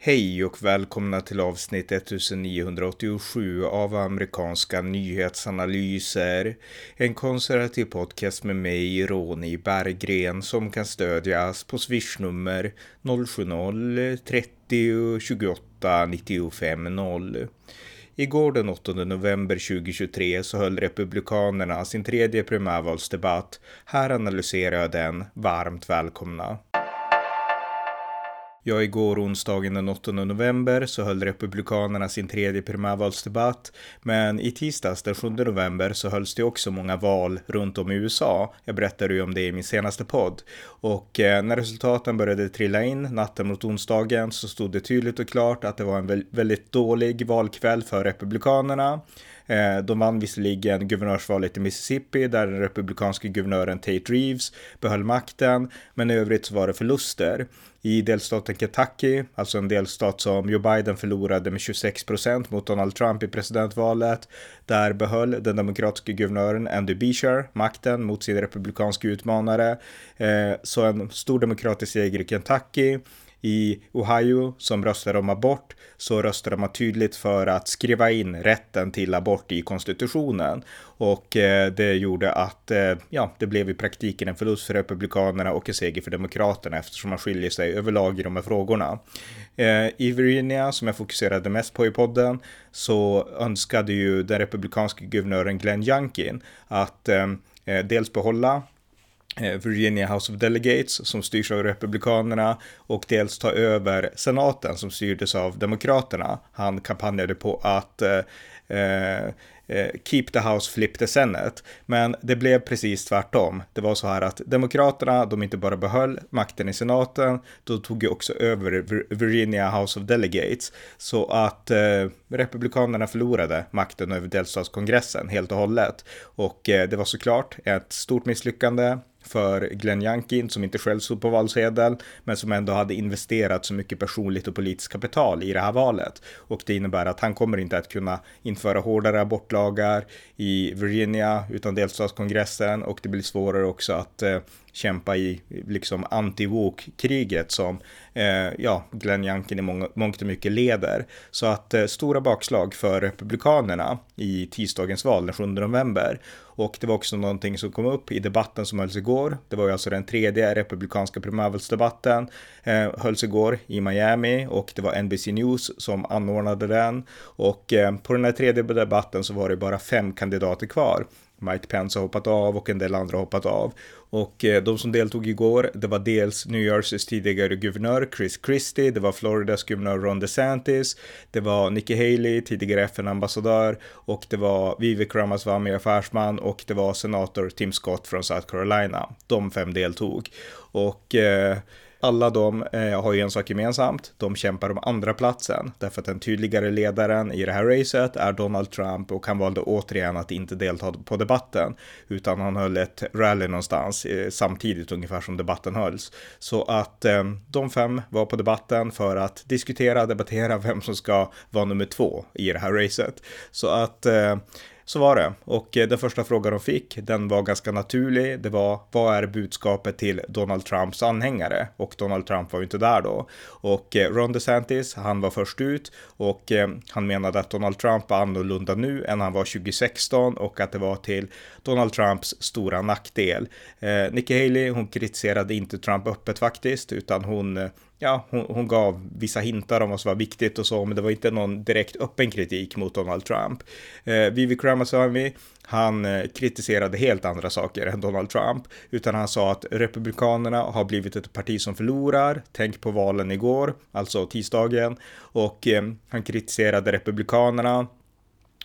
Hej och välkomna till avsnitt 1987 av amerikanska nyhetsanalyser. En konservativ podcast med mig, Ronny Berggren, som kan stödjas på swishnummer 070-30 28 95 0. Igår den 8 november 2023 så höll Republikanerna sin tredje primärvalsdebatt. Här analyserar jag den. Varmt välkomna. Ja, igår onsdagen den 8 november så höll Republikanerna sin tredje primärvalsdebatt. Men i tisdags den 7 november så hölls det också många val runt om i USA. Jag berättade ju om det i min senaste podd. Och eh, när resultaten började trilla in natten mot onsdagen så stod det tydligt och klart att det var en väldigt dålig valkväll för Republikanerna. Eh, de vann visserligen guvernörsvalet i Mississippi där den republikanske guvernören Tate Reeves behöll makten, men i övrigt så var det förluster. I delstaten Kentucky, alltså en delstat som Joe Biden förlorade med 26 procent mot Donald Trump i presidentvalet, där behöll den demokratiska guvernören Andy Beshear makten mot sin republikanska utmanare. Eh, så en stor demokratisk seger i Kentucky i Ohio som röstade om abort så röstade man tydligt för att skriva in rätten till abort i konstitutionen och eh, det gjorde att eh, ja, det blev i praktiken en förlust för republikanerna och en seger för demokraterna eftersom man skiljer sig överlag i de här frågorna. Eh, I Virginia som jag fokuserade mest på i podden så önskade ju den republikanska guvernören Glenn Youngkin att eh, eh, dels behålla Eh, Virginia House of Delegates som styrs av Republikanerna och dels ta över senaten som styrdes av Demokraterna. Han kampanjade på att eh, eh, eh, Keep the House, Flip the Senate. Men det blev precis tvärtom. Det var så här att Demokraterna, de inte bara behöll makten i senaten, de tog ju också över Virginia House of Delegates. Så att eh, Republikanerna förlorade makten över delstatskongressen helt och hållet. Och eh, det var såklart ett stort misslyckande för Glenn Youngkin som inte själv stod på valsedeln men som ändå hade investerat så mycket personligt och politiskt kapital i det här valet. Och det innebär att han kommer inte att kunna införa hårdare abortlagar i Virginia utan delstatskongressen och det blir svårare också att eh, kämpa i liksom anti-woke-kriget som eh, ja, Glenn Youngkin i mång mångt och mycket leder. Så att eh, stora bakslag för Republikanerna i tisdagens val den 7 november. Och det var också någonting som kom upp i debatten som hölls igår. Det var ju alltså den tredje republikanska primärvalsdebatten eh, hölls igår i Miami och det var NBC News som anordnade den. Och eh, på den här tredje debatten så var det bara fem kandidater kvar. Mike Pence har hoppat av och en del andra har hoppat av. Och eh, de som deltog igår, det var dels New Jerseys tidigare guvernör Chris Christie, det var Floridas guvernör Ron DeSantis, det var Nikki Haley, tidigare FN-ambassadör och det var Vivek Ramaswamy, affärsman och det var senator Tim Scott från South Carolina. De fem deltog. Och eh, alla de eh, har ju en sak gemensamt. De kämpar om andra platsen därför att den tydligare ledaren i det här racet är Donald Trump och han valde återigen att inte delta på debatten utan han höll ett rally någonstans eh, samtidigt ungefär som debatten hölls. Så att eh, de fem var på debatten för att diskutera, debattera vem som ska vara nummer två i det här racet. Så att eh, så var det. Och eh, den första frågan de fick, den var ganska naturlig. Det var, vad är budskapet till Donald Trumps anhängare? Och Donald Trump var ju inte där då. Och eh, Ron DeSantis, han var först ut och eh, han menade att Donald Trump var annorlunda nu än han var 2016 och att det var till Donald Trumps stora nackdel. Nikki Haley, hon kritiserade inte Trump öppet faktiskt, utan hon ja, hon, hon, gav vissa hintar om vad som var viktigt och så, men det var inte någon direkt öppen kritik mot Donald Trump. Eh, Vivek Ramaswamy, han eh, kritiserade helt andra saker än Donald Trump, utan han sa att Republikanerna har blivit ett parti som förlorar. Tänk på valen igår, alltså tisdagen, och eh, han kritiserade Republikanerna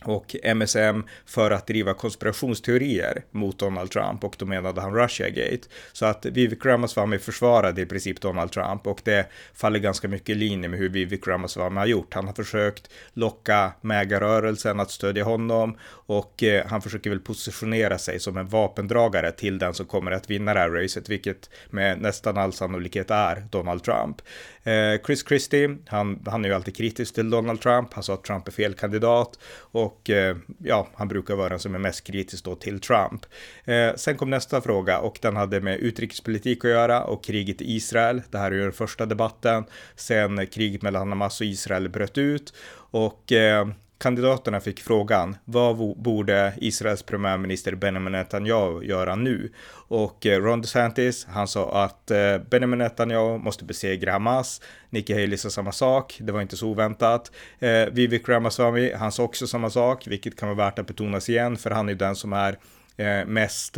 och MSM för att driva konspirationsteorier mot Donald Trump och då menade han Russiagate. Så att Vivek Ramaswamy försvarade i princip Donald Trump och det faller ganska mycket i linje med hur Vivek Ramaswamy har gjort. Han har försökt locka mägarrörelsen att stödja honom och eh, han försöker väl positionera sig som en vapendragare till den som kommer att vinna det här racet, vilket med nästan all sannolikhet är Donald Trump. Eh, Chris Christie, han, han är ju alltid kritisk till Donald Trump. Han sa att Trump är fel kandidat och eh, ja, han brukar vara den som är mest kritisk då till Trump. Eh, sen kom nästa fråga och den hade med utrikespolitik att göra och kriget i Israel. Det här är ju den första debatten sen kriget mellan Hamas och Israel bröt ut och eh, Kandidaterna fick frågan vad borde Israels premiärminister Benjamin Netanyahu göra nu? Och eh, Ron DeSantis, han sa att eh, Benjamin Netanyahu måste besegra Hamas. Nikki Haley sa samma sak, det var inte så oväntat. Eh, Vivek Ramaswamy, han sa också samma sak, vilket kan vara värt att betonas igen, för han är den som är eh, mest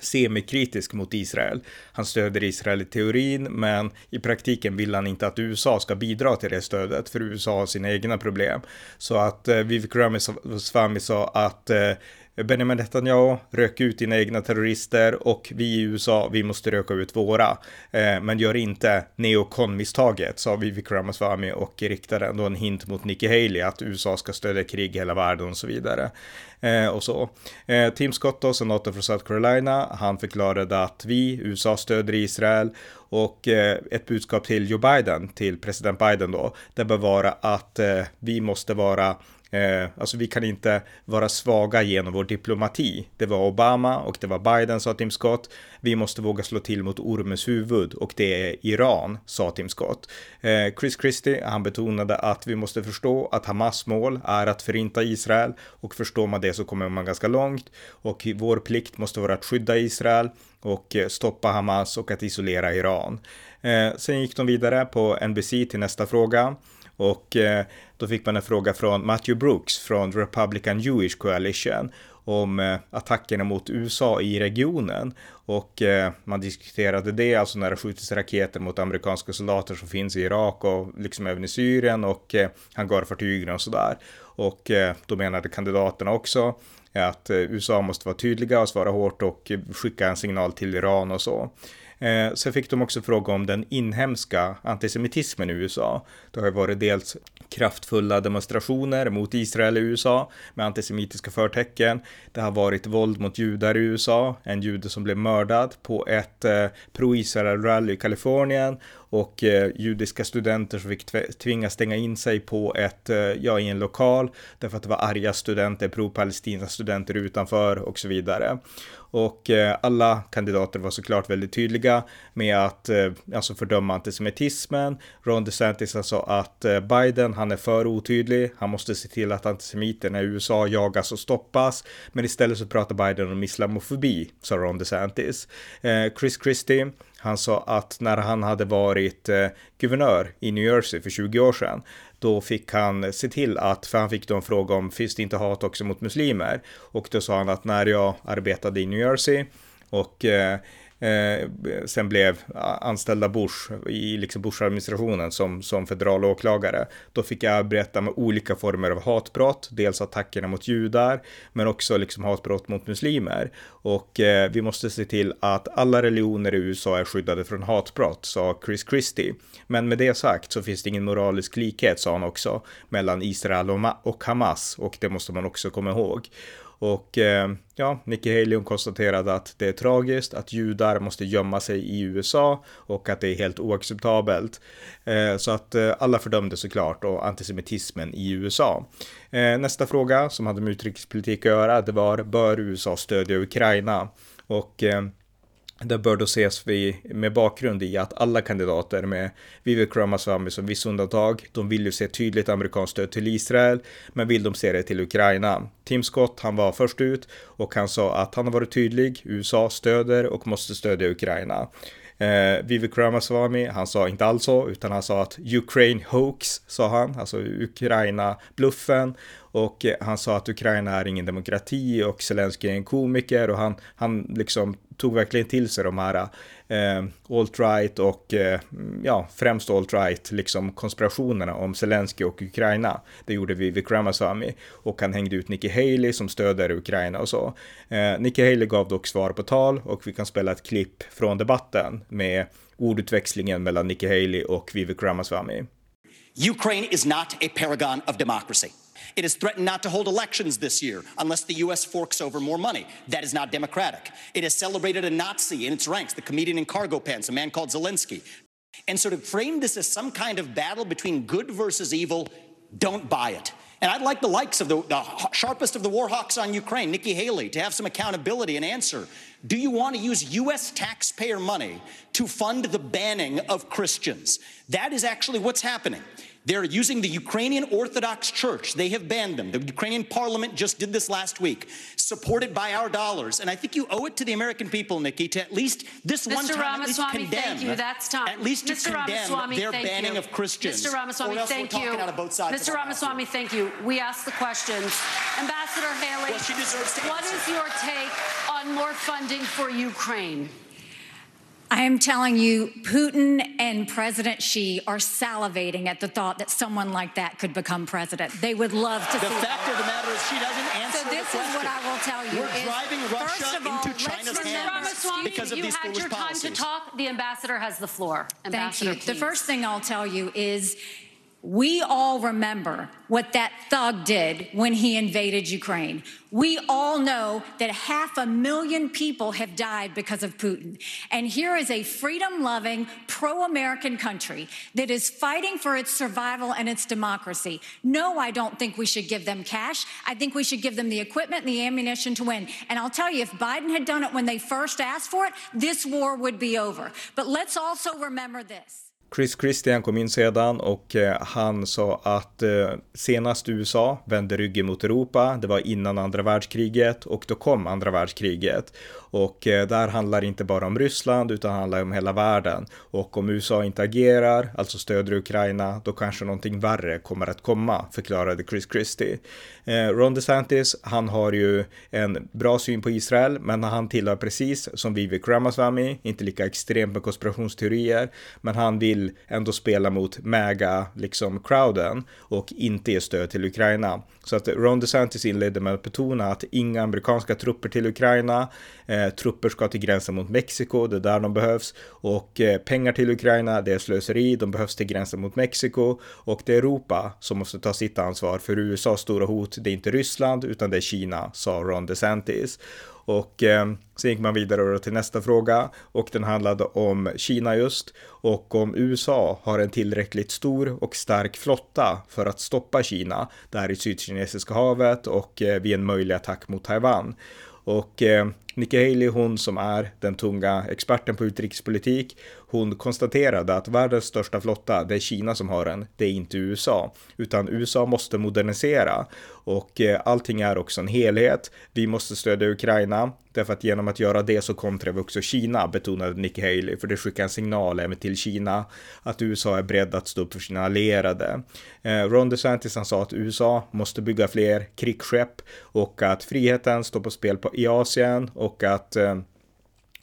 semikritisk mot Israel. Han stöder Israel i teorin, men i praktiken vill han inte att USA ska bidra till det stödet, för USA har sina egna problem. Så att eh, Vivek Ramaswamy sa att eh, Benjamin Netanyahu, rök ut dina egna terrorister och vi i USA, vi måste röka ut våra. Eh, men gör inte neokon-misstaget, sa Vivek Ramaswamy och riktade ändå en hint mot Nikki Haley att USA ska stödja krig i hela världen och så vidare. Eh, och så. Eh, Tim Scott då, senator från South Carolina, han förklarade att vi, USA, stöder Israel och eh, ett budskap till Joe Biden, till president Biden då, det bör vara att eh, vi måste vara Eh, alltså vi kan inte vara svaga genom vår diplomati. Det var Obama och det var Biden, sa Tim Scott. Vi måste våga slå till mot ormens huvud och det är Iran, sa Tim Scott. Eh, Chris Christie, han betonade att vi måste förstå att Hamas mål är att förinta Israel och förstår man det så kommer man ganska långt och vår plikt måste vara att skydda Israel och eh, stoppa Hamas och att isolera Iran. Eh, sen gick de vidare på NBC till nästa fråga. Och eh, då fick man en fråga från Matthew Brooks från Republican Jewish Coalition om eh, attackerna mot USA i regionen. Och eh, man diskuterade det, alltså när det skjutits raketer mot amerikanska soldater som finns i Irak och liksom även i Syrien och eh, hangarfartygen och sådär. Och eh, då menade kandidaterna också att eh, USA måste vara tydliga och svara hårt och skicka en signal till Iran och så. Eh, sen fick de också fråga om den inhemska antisemitismen i USA. Det har ju varit dels kraftfulla demonstrationer mot Israel i USA med antisemitiska förtecken. Det har varit våld mot judar i USA, en jude som blev mördad på ett eh, pro-Israel-rally i Kalifornien och eh, judiska studenter som fick tvingas stänga in sig på ett, eh, ja, i en lokal därför att det var arga studenter, pro-Palestina studenter utanför och så vidare. Och eh, alla kandidater var såklart väldigt tydliga med att eh, alltså fördöma antisemitismen. Ron DeSantis sa att eh, Biden, han är för otydlig. Han måste se till att antisemiterna i USA jagas och stoppas. Men istället så pratar Biden om islamofobi, sa Ron DeSantis. Eh, Chris Christie, han sa att när han hade varit eh, guvernör i New Jersey för 20 år sedan, då fick han se till att, för han fick då en fråga om finns det inte hat också mot muslimer? Och då sa han att när jag arbetade i New Jersey och eh, eh, sen blev anställda Bush i liksom Bush-administrationen som, som federal åklagare. Då fick jag arbeta med olika former av hatbrott, dels attackerna mot judar, men också liksom hatbrott mot muslimer. Och eh, vi måste se till att alla religioner i USA är skyddade från hatbrott, sa Chris Christie. Men med det sagt så finns det ingen moralisk likhet, sa han också, mellan Israel och Hamas och det måste man också komma ihåg. Och eh, ja, Nikki Haley konstaterade att det är tragiskt att judar måste gömma sig i USA och att det är helt oacceptabelt. Eh, så att eh, alla fördömde såklart och antisemitismen i USA. Eh, nästa fråga som hade med utrikespolitik att göra, det var bör USA stödja Ukraina? Och eh, det bör då ses vi med bakgrund i att alla kandidater med Vivek Ramaswamy som viss undantag, de vill ju se tydligt amerikanskt stöd till Israel, men vill de se det till Ukraina. Tim Scott, han var först ut och han sa att han har varit tydlig, USA stöder och måste stödja Ukraina. Eh, Vivek Ramaswamy, han sa inte alls så, utan han sa att Ukraine hoax, sa han, alltså Ukraina-bluffen. Och eh, han sa att Ukraina är ingen demokrati och Zelenskyj är en komiker och han, han liksom tog verkligen till sig de här eh, alt-right och eh, ja, främst alt-right liksom konspirationerna om Zelensky och Ukraina. Det gjorde vi vid Ramaswamy och han hängde ut Nikki Haley som stöder Ukraina och så. Eh, Nikki Haley gav dock svar på tal och vi kan spela ett klipp från debatten med ordutväxlingen mellan Nikki Haley och Vivek Ramaswamy. Ukraine is not a paragon of democracy. It has threatened not to hold elections this year unless the U.S. forks over more money. That is not democratic. It has celebrated a Nazi in its ranks, the comedian in cargo pants, a man called Zelensky. And so to frame this as some kind of battle between good versus evil, don't buy it. And I'd like the likes of the, the sharpest of the war hawks on Ukraine, Nikki Haley, to have some accountability and answer. Do you want to use U.S. taxpayer money to fund the banning of Christians? That is actually what's happening. They're using the Ukrainian Orthodox Church. They have banned them. The Ukrainian parliament just did this last week, supported by our dollars. And I think you owe it to the American people, Nikki, to at least this Mr. one time Ramaswamy, at least condemn. thank you. That's time. At least to Mr. condemn Ramaswamy, their banning you. of Christians. Mr. Ramaswamy, thank you. out of both sides Mr. Ramaswamy, thank you. We asked the questions. Ambassador Haley, Well, to what is your take on more funding for Ukraine? I am telling you, Putin and President Xi are salivating at the thought that someone like that could become president. They would love to The see fact of the matter is she doesn't answer So this the is what. I will tell you We're is, driving first Russia of all, into let's China's remember- Mr. hands Ramaswamy, because of you these had your time to talk. The ambassador has the floor. Thank Ambassador, you. The first thing I'll tell you is we all remember what that thug did when he invaded Ukraine. We all know that half a million people have died because of Putin. And here is a freedom loving, pro American country that is fighting for its survival and its democracy. No, I don't think we should give them cash. I think we should give them the equipment and the ammunition to win. And I'll tell you, if Biden had done it when they first asked for it, this war would be over. But let's also remember this. Chris Christian kom in sedan och eh, han sa att eh, senast USA vände ryggen mot Europa, det var innan andra världskriget och då kom andra världskriget. Och eh, där handlar det inte bara om Ryssland utan handlar om hela världen. Och om USA inte agerar, alltså stöder Ukraina, då kanske någonting värre kommer att komma, förklarade Chris Christie. Eh, Ron DeSantis, han har ju en bra syn på Israel, men han tillhör precis som Vivek Ramaswamy, inte lika extremt med konspirationsteorier, men han vill ändå spela mot MAGA, liksom crowden och inte ge stöd till Ukraina. Så att Ron DeSantis inledde med att betona att inga amerikanska trupper till Ukraina, eh, Eh, trupper ska till gränsen mot Mexiko, det är där de behövs och eh, pengar till Ukraina, det är slöseri, de behövs till gränsen mot Mexiko och det är Europa som måste ta sitt ansvar för USAs stora hot, det är inte Ryssland utan det är Kina, sa Ron DeSantis. Och eh, sen gick man vidare då till nästa fråga och den handlade om Kina just och om USA har en tillräckligt stor och stark flotta för att stoppa Kina där i Sydkinesiska havet och eh, vid en möjlig attack mot Taiwan. Och eh, Nikki Haley, hon som är den tunga experten på utrikespolitik, hon konstaterade att världens största flotta, det är Kina som har den, det är inte USA, utan USA måste modernisera och eh, allting är också en helhet. Vi måste stödja Ukraina, därför att genom att göra det så kontrar vi också Kina, betonade Nikki Haley, för det skickar en signal även till Kina att USA är beredd att stå upp för sina allierade. Eh, Ron DeSantis han sa att USA måste bygga fler krigsskepp och att friheten står på spel på, i Asien och att eh,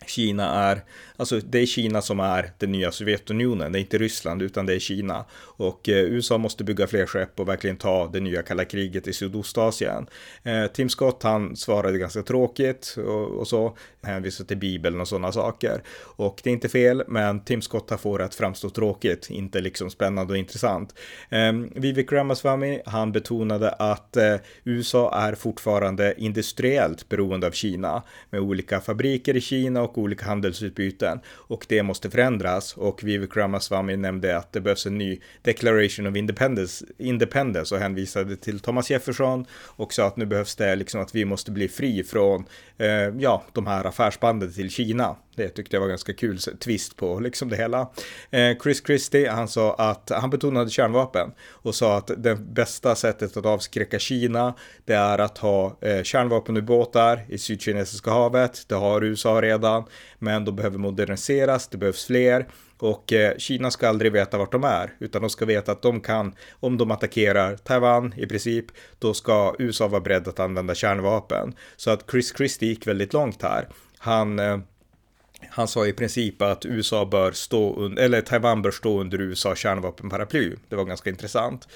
Kina är, alltså det är Kina som är den nya Sovjetunionen, det är inte Ryssland utan det är Kina. Och eh, USA måste bygga fler skepp och verkligen ta det nya kalla kriget i Sydostasien. Eh, Tim Scott han svarade ganska tråkigt och, och så, hänvisade till Bibeln och sådana saker. Och det är inte fel, men Tim Scott har får det att framstå tråkigt, inte liksom spännande och intressant. Eh, Vivek Ramaswamy, han betonade att eh, USA är fortfarande industriellt beroende av Kina med olika fabriker i Kina och olika handelsutbyten och det måste förändras och Vivek Ramaswamy nämnde att det behövs en ny Declaration of Independence, Independence och hänvisade till Thomas Jefferson och sa att nu behövs det liksom att vi måste bli fri från eh, ja, de här affärsbanden till Kina. Det tyckte jag var ganska kul twist på liksom det hela. Eh, Chris Christie, han sa att han betonade kärnvapen och sa att det bästa sättet att avskräcka Kina, det är att ha eh, kärnvapenubåtar i Sydkinesiska havet. Det har USA redan, men de behöver moderniseras, det behövs fler. Och eh, Kina ska aldrig veta vart de är, utan de ska veta att de kan, om de attackerar Taiwan i princip, då ska USA vara beredd att använda kärnvapen. Så att Chris Christie gick väldigt långt här. Han eh, han sa i princip att USA bör stå eller Taiwan bör stå under USA kärnvapenparaply. Det var ganska intressant.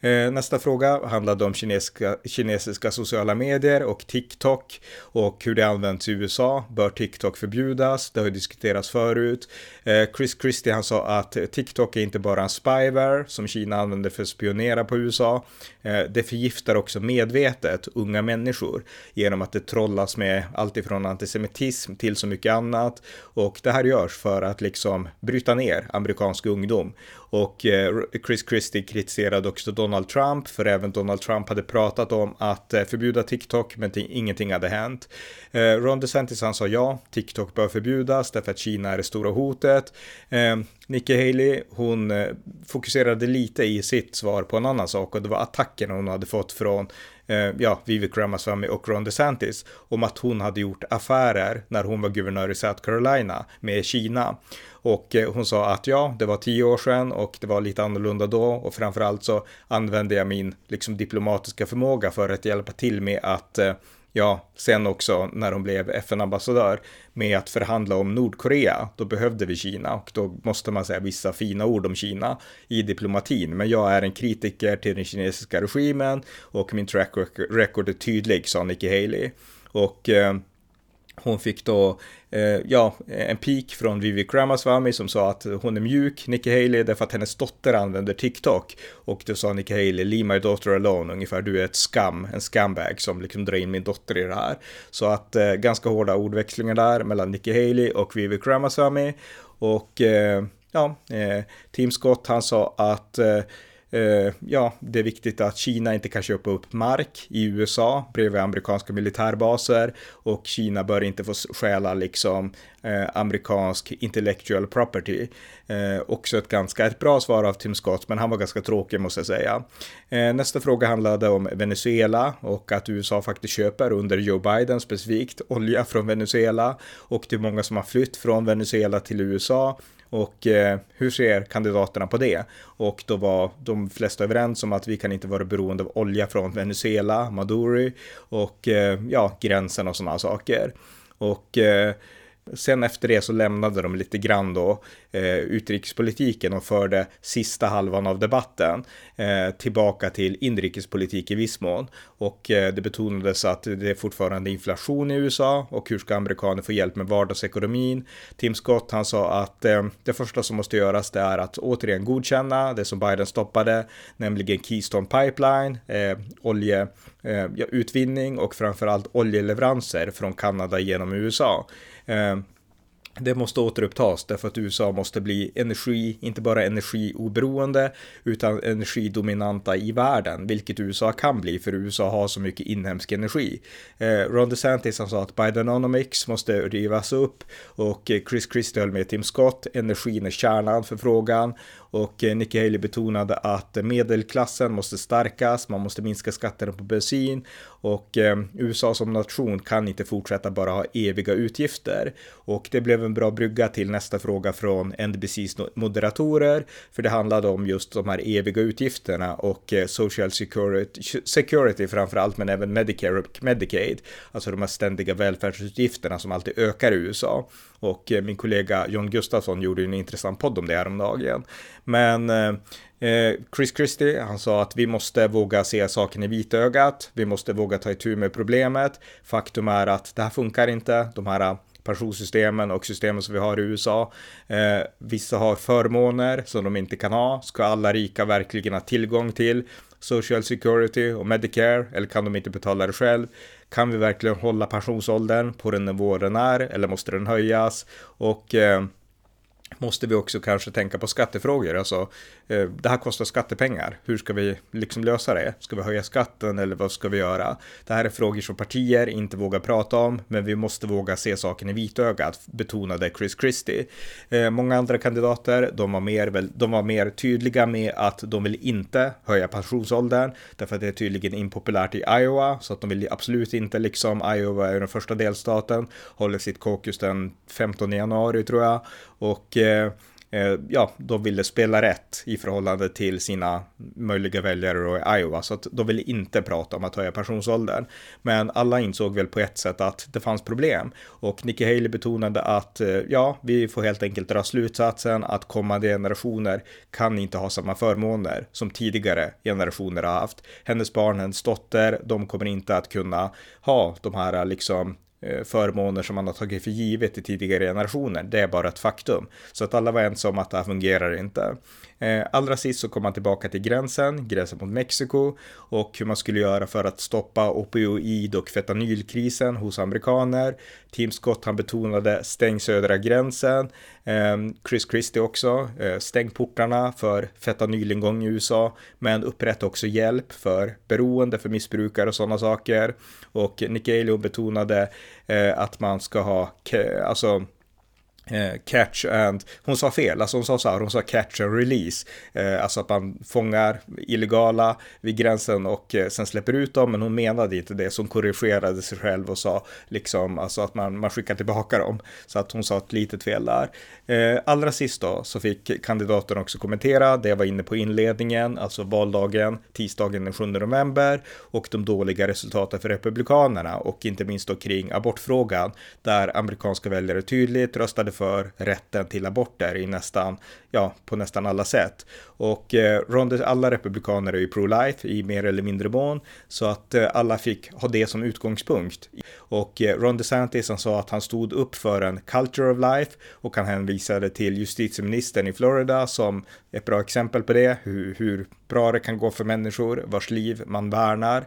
Eh, nästa fråga handlade om kinesiska, kinesiska sociala medier och TikTok och hur det används i USA. Bör TikTok förbjudas? Det har ju diskuterats förut. Eh, Chris Christie han sa att TikTok är inte bara en spyware som Kina använder för att spionera på USA. Eh, det förgiftar också medvetet unga människor genom att det trollas med allt ifrån antisemitism till så mycket annat och det här görs för att liksom bryta ner amerikansk ungdom. Och eh, Chris Christie kritiserade också Donald Trump, för även Donald Trump hade pratat om att eh, förbjuda TikTok, men ingenting hade hänt. Eh, Ron DeSantis han sa ja, TikTok bör förbjudas därför att Kina är det stora hotet. Nikki Haley, hon fokuserade lite i sitt svar på en annan sak och det var attacken hon hade fått från ja, Vivek Ramaswamy och Ron DeSantis om att hon hade gjort affärer när hon var guvernör i South Carolina med Kina. Och eh, hon sa att ja, det var tio år sedan och det var lite annorlunda då och framförallt så använde jag min liksom diplomatiska förmåga för att hjälpa till med att eh, ja, sen också när hon blev FN-ambassadör med att förhandla om Nordkorea, då behövde vi Kina och då måste man säga vissa fina ord om Kina i diplomatin. Men jag är en kritiker till den kinesiska regimen och min track record är tydlig, sa Nikki Haley. Och eh, hon fick då, eh, ja, en pik från Vivi Ramaswamy som sa att hon är mjuk, Nikki Haley, därför att hennes dotter använder TikTok. Och då sa Nikki Haley, leave my daughter alone, ungefär, du är ett skam, en scumbag som liksom drar in min dotter i det här. Så att eh, ganska hårda ordväxlingar där mellan Nikki Haley och Vivi Ramaswamy. Och eh, ja, eh, Tim Scott, han sa att Eh, Eh, ja, det är viktigt att Kina inte kan köpa upp mark i USA bredvid amerikanska militärbaser och Kina bör inte få stjäla liksom eh, amerikansk intellectual property. Eh, också ett ganska ett bra svar av Tim Scott, men han var ganska tråkig måste jag säga. Eh, nästa fråga handlade om Venezuela och att USA faktiskt köper under Joe Biden specifikt olja från Venezuela och det är många som har flytt från Venezuela till USA och eh, hur ser kandidaterna på det? Och då var de flesta överens om att vi kan inte vara beroende av olja från Venezuela, Maduro och eh, ja, gränsen och sådana saker. Och eh, Sen efter det så lämnade de lite grann då eh, utrikespolitiken och förde sista halvan av debatten eh, tillbaka till inrikespolitik i viss mån. Och eh, det betonades att det är fortfarande inflation i USA och hur ska amerikaner få hjälp med vardagsekonomin? Tim Scott han sa att eh, det första som måste göras det är att återigen godkänna det som Biden stoppade, nämligen Keystone Pipeline, eh, olje eh, utvinning och framförallt oljeleveranser från Kanada genom USA. Eh, det måste återupptas därför att USA måste bli energi, inte bara energioberoende, utan energidominanta i världen, vilket USA kan bli för USA har så mycket inhemsk energi. Eh, Ron DeSantis han sa att Bidenomics måste rivas upp och Chris Christie höll med Tim Scott, energin är kärnan för frågan och eh, Nikki Haley betonade att medelklassen måste stärkas, man måste minska skatterna på bensin och eh, USA som nation kan inte fortsätta bara ha eviga utgifter. Och det blev en bra brygga till nästa fråga från NBCs moderatorer, för det handlade om just de här eviga utgifterna och eh, social security, security framförallt, men även Medicare och Medicaid, alltså de här ständiga välfärdsutgifterna som alltid ökar i USA. Och eh, min kollega John Gustafsson gjorde en intressant podd om det häromdagen. Men eh, eh, Chris Christie, han sa att vi måste våga se saken i vitögat. Vi måste våga ta itu med problemet. Faktum är att det här funkar inte. De här pensionssystemen och systemen som vi har i USA. Eh, vissa har förmåner som de inte kan ha. Ska alla rika verkligen ha tillgång till Social Security och Medicare eller kan de inte betala det själv? Kan vi verkligen hålla pensionsåldern på den nivå den är eller måste den höjas? Och eh, måste vi också kanske tänka på skattefrågor. Alltså, eh, det här kostar skattepengar. Hur ska vi liksom lösa det? Ska vi höja skatten eller vad ska vi göra? Det här är frågor som partier inte vågar prata om, men vi måste våga se saken i vitögat, betonade Chris Christie. Eh, många andra kandidater, de var, mer, de var mer tydliga med att de vill inte höja pensionsåldern, därför att det är tydligen impopulärt i Iowa, så att de vill absolut inte, liksom Iowa är den första delstaten, håller sitt caucus den 15 januari tror jag, och eh, eh, ja, de ville spela rätt i förhållande till sina möjliga väljare i Iowa, så att de ville inte prata om att höja pensionsåldern. Men alla insåg väl på ett sätt att det fanns problem och Nikki Haley betonade att eh, ja, vi får helt enkelt dra slutsatsen att kommande generationer kan inte ha samma förmåner som tidigare generationer har haft. Hennes barn, hennes dotter, de kommer inte att kunna ha de här liksom Eh, förmåner som man har tagit för givet i tidigare generationer. Det är bara ett faktum. Så att alla var ense om att det här fungerar inte. Eh, allra sist så kom man tillbaka till gränsen, gränsen mot Mexiko och hur man skulle göra för att stoppa opioid och fentanylkrisen hos amerikaner. Team Scott han betonade stäng södra gränsen. Ehm, Chris Christie också, eh, stäng portarna för fentanylingång i USA, men upprätta också hjälp för beroende, för missbrukare och sådana saker. Och Nick Haley betonade eh, att man ska ha, alltså Eh, catch and, hon sa fel, alltså hon sa så här, hon sa catch and release, eh, alltså att man fångar illegala vid gränsen och eh, sen släpper ut dem, men hon menade inte det, så hon korrigerade sig själv och sa liksom, alltså att man, man skickar tillbaka dem, så att hon sa ett litet fel där. Eh, allra sist då, så fick kandidaten också kommentera. Det jag var inne på inledningen, alltså valdagen, tisdagen den 7 november och de dåliga resultaten för Republikanerna och inte minst då kring abortfrågan, där amerikanska väljare tydligt röstade för rätten till aborter i nästan, ja, på nästan alla sätt. Och eh, alla republikaner är ju pro-life i mer eller mindre mån, så att eh, alla fick ha det som utgångspunkt. Och eh, Ron DeSantis han sa att han stod upp för en culture of life och han hänvisade till justitieministern i Florida som ett bra exempel på det, hur, hur bra det kan gå för människor vars liv man värnar.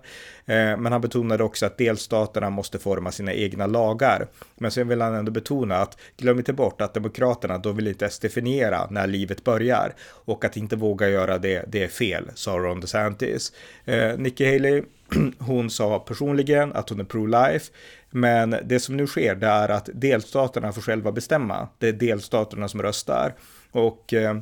Eh, men han betonade också att delstaterna måste forma sina egna lagar. Men sen vill han ändå betona att glöm inte bort att demokraterna, då vill inte definiera när livet börjar och att inte våga göra det, det är fel, sa Ron DeSantis. Eh, Nikki Haley hon sa personligen att hon är pro-life, men det som nu sker det är att delstaterna får själva bestämma. Det är delstaterna som röstar och eh,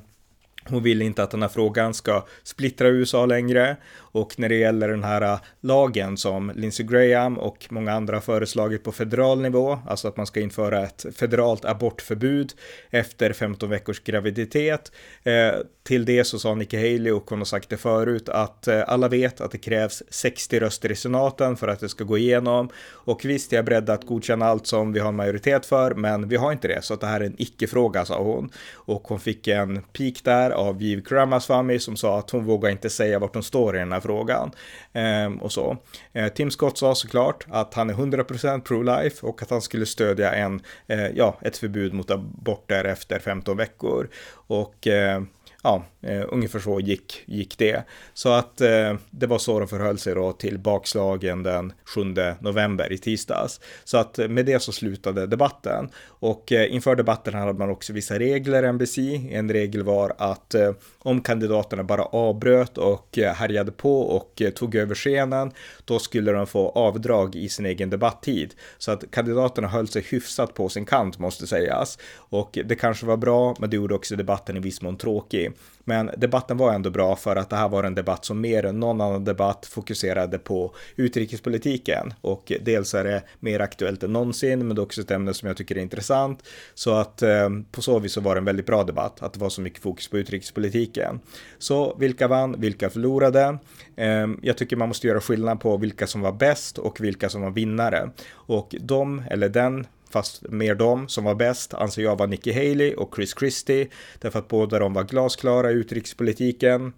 hon vill inte att den här frågan ska splittra USA längre och när det gäller den här äh, lagen som Lindsey Graham och många andra har föreslagit på federal nivå, alltså att man ska införa ett federalt abortförbud efter 15 veckors graviditet. Eh, till det så sa Nikki Haley och hon har sagt det förut att eh, alla vet att det krävs 60 röster i senaten för att det ska gå igenom och visst, jag är beredd att godkänna allt som vi har en majoritet för, men vi har inte det, så att det här är en icke-fråga, sa hon. Och hon fick en pik där av Viv Ramaswamy som sa att hon vågar inte säga vart hon står i den här frågan. Eh, och så. Eh, Tim Scott sa såklart att han är 100% pro-life och att han skulle stödja en, eh, ja, ett förbud mot aborter efter 15 veckor. Och eh, ja, eh, ungefär så gick, gick det. Så att eh, det var så de förhöll sig då till bakslagen den 7 november i tisdags. Så att eh, med det så slutade debatten. Och eh, inför debatten hade man också vissa regler, NBC. En regel var att eh, om kandidaterna bara avbröt och eh, härjade på och tog över scenen, då skulle de få avdrag i sin egen debatttid. Så att kandidaterna höll sig hyfsat på sin kant måste sägas. Och det kanske var bra, men det gjorde också debatten i viss mån tråkig. Men debatten var ändå bra för att det här var en debatt som mer än någon annan debatt fokuserade på utrikespolitiken och dels är det mer aktuellt än någonsin, men det är också ett ämne som jag tycker är intressant. Så att eh, på så vis så var det en väldigt bra debatt, att det var så mycket fokus på utrikespolitiken. Så vilka vann, vilka förlorade? Eh, jag tycker man måste göra skillnad på vilka som var bäst och vilka som var vinnare. Och de, eller den, fast mer de som var bäst anser jag var Nikki Haley och Chris Christie, därför att båda de var glasklara i utrikespolitiken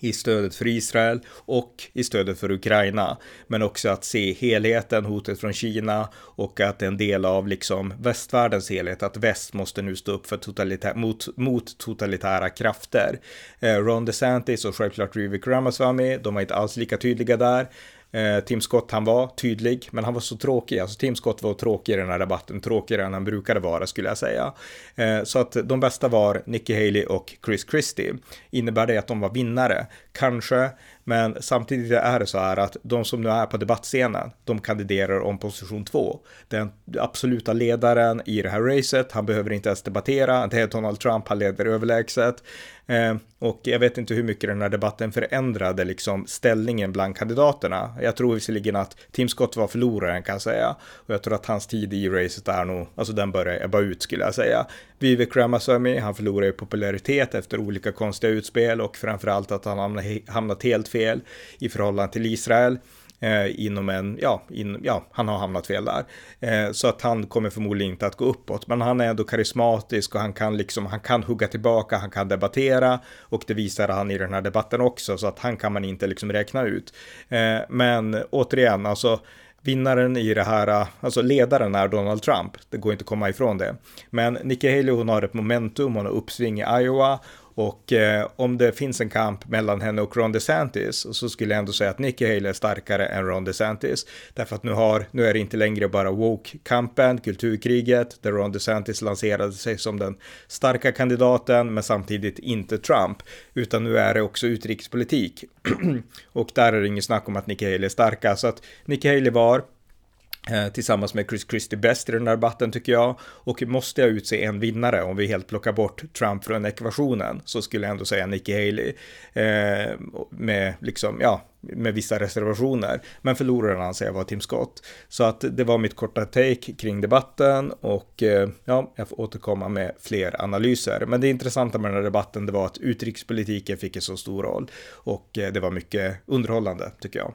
i stödet för Israel och i stödet för Ukraina. Men också att se helheten, hotet från Kina och att en del av liksom västvärldens helhet, att väst måste nu stå upp för totalitär, mot, mot totalitära krafter. Eh, Ron DeSantis och självklart Vivek Ramaswamy, de var inte alls lika tydliga där. Eh, Tim Scott, han var tydlig, men han var så tråkig. Alltså Tim Scott var tråkig i den här debatten, tråkigare än han brukade vara skulle jag säga. Eh, så att de bästa var Nikki Haley och Chris Christie. Innebär det att de var vinnare? Kanske, men samtidigt är det så här att de som nu är på debattscenen, de kandiderar om position två. Den absoluta ledaren i det här racet, han behöver inte ens debattera, det är Donald Trump, han leder överlägset. Eh, och jag vet inte hur mycket den här debatten förändrade liksom ställningen bland kandidaterna. Jag tror visserligen att Tim Scott var förloraren kan jag säga. Och jag tror att hans tid i racet är nog, alltså den börjar ebba ut skulle jag säga. Vivek Ramaswamy, han förlorar ju popularitet efter olika konstiga utspel och framförallt att han hamnat helt fel i förhållande till Israel eh, inom en, ja, in, ja, han har hamnat fel där. Eh, så att han kommer förmodligen inte att gå uppåt, men han är ändå karismatisk och han kan liksom, han kan hugga tillbaka, han kan debattera och det visar han i den här debatten också, så att han kan man inte liksom räkna ut. Eh, men återigen, alltså vinnaren i det här, alltså ledaren är Donald Trump. Det går inte att komma ifrån det. Men Nikki Haley, hon har ett momentum, hon har uppsving i Iowa och eh, om det finns en kamp mellan henne och Ron DeSantis så skulle jag ändå säga att Nikki Haley är starkare än Ron DeSantis. Därför att nu, har, nu är det inte längre bara woke-kampen, kulturkriget, där Ron DeSantis lanserade sig som den starka kandidaten, men samtidigt inte Trump. Utan nu är det också utrikespolitik. och där är det inget snack om att Nikki Haley är starka. Så att Nikki Haley var Eh, tillsammans med Chris Christie bäst i den här debatten tycker jag. Och måste jag utse en vinnare, om vi helt plockar bort Trump från ekvationen, så skulle jag ändå säga Nikki Haley. Eh, med liksom, ja, med vissa reservationer. Men förloraren anser jag var Tim Scott. Så att det var mitt korta take kring debatten och eh, ja, jag får återkomma med fler analyser. Men det intressanta med den här debatten, det var att utrikespolitiken fick en så stor roll och eh, det var mycket underhållande tycker jag.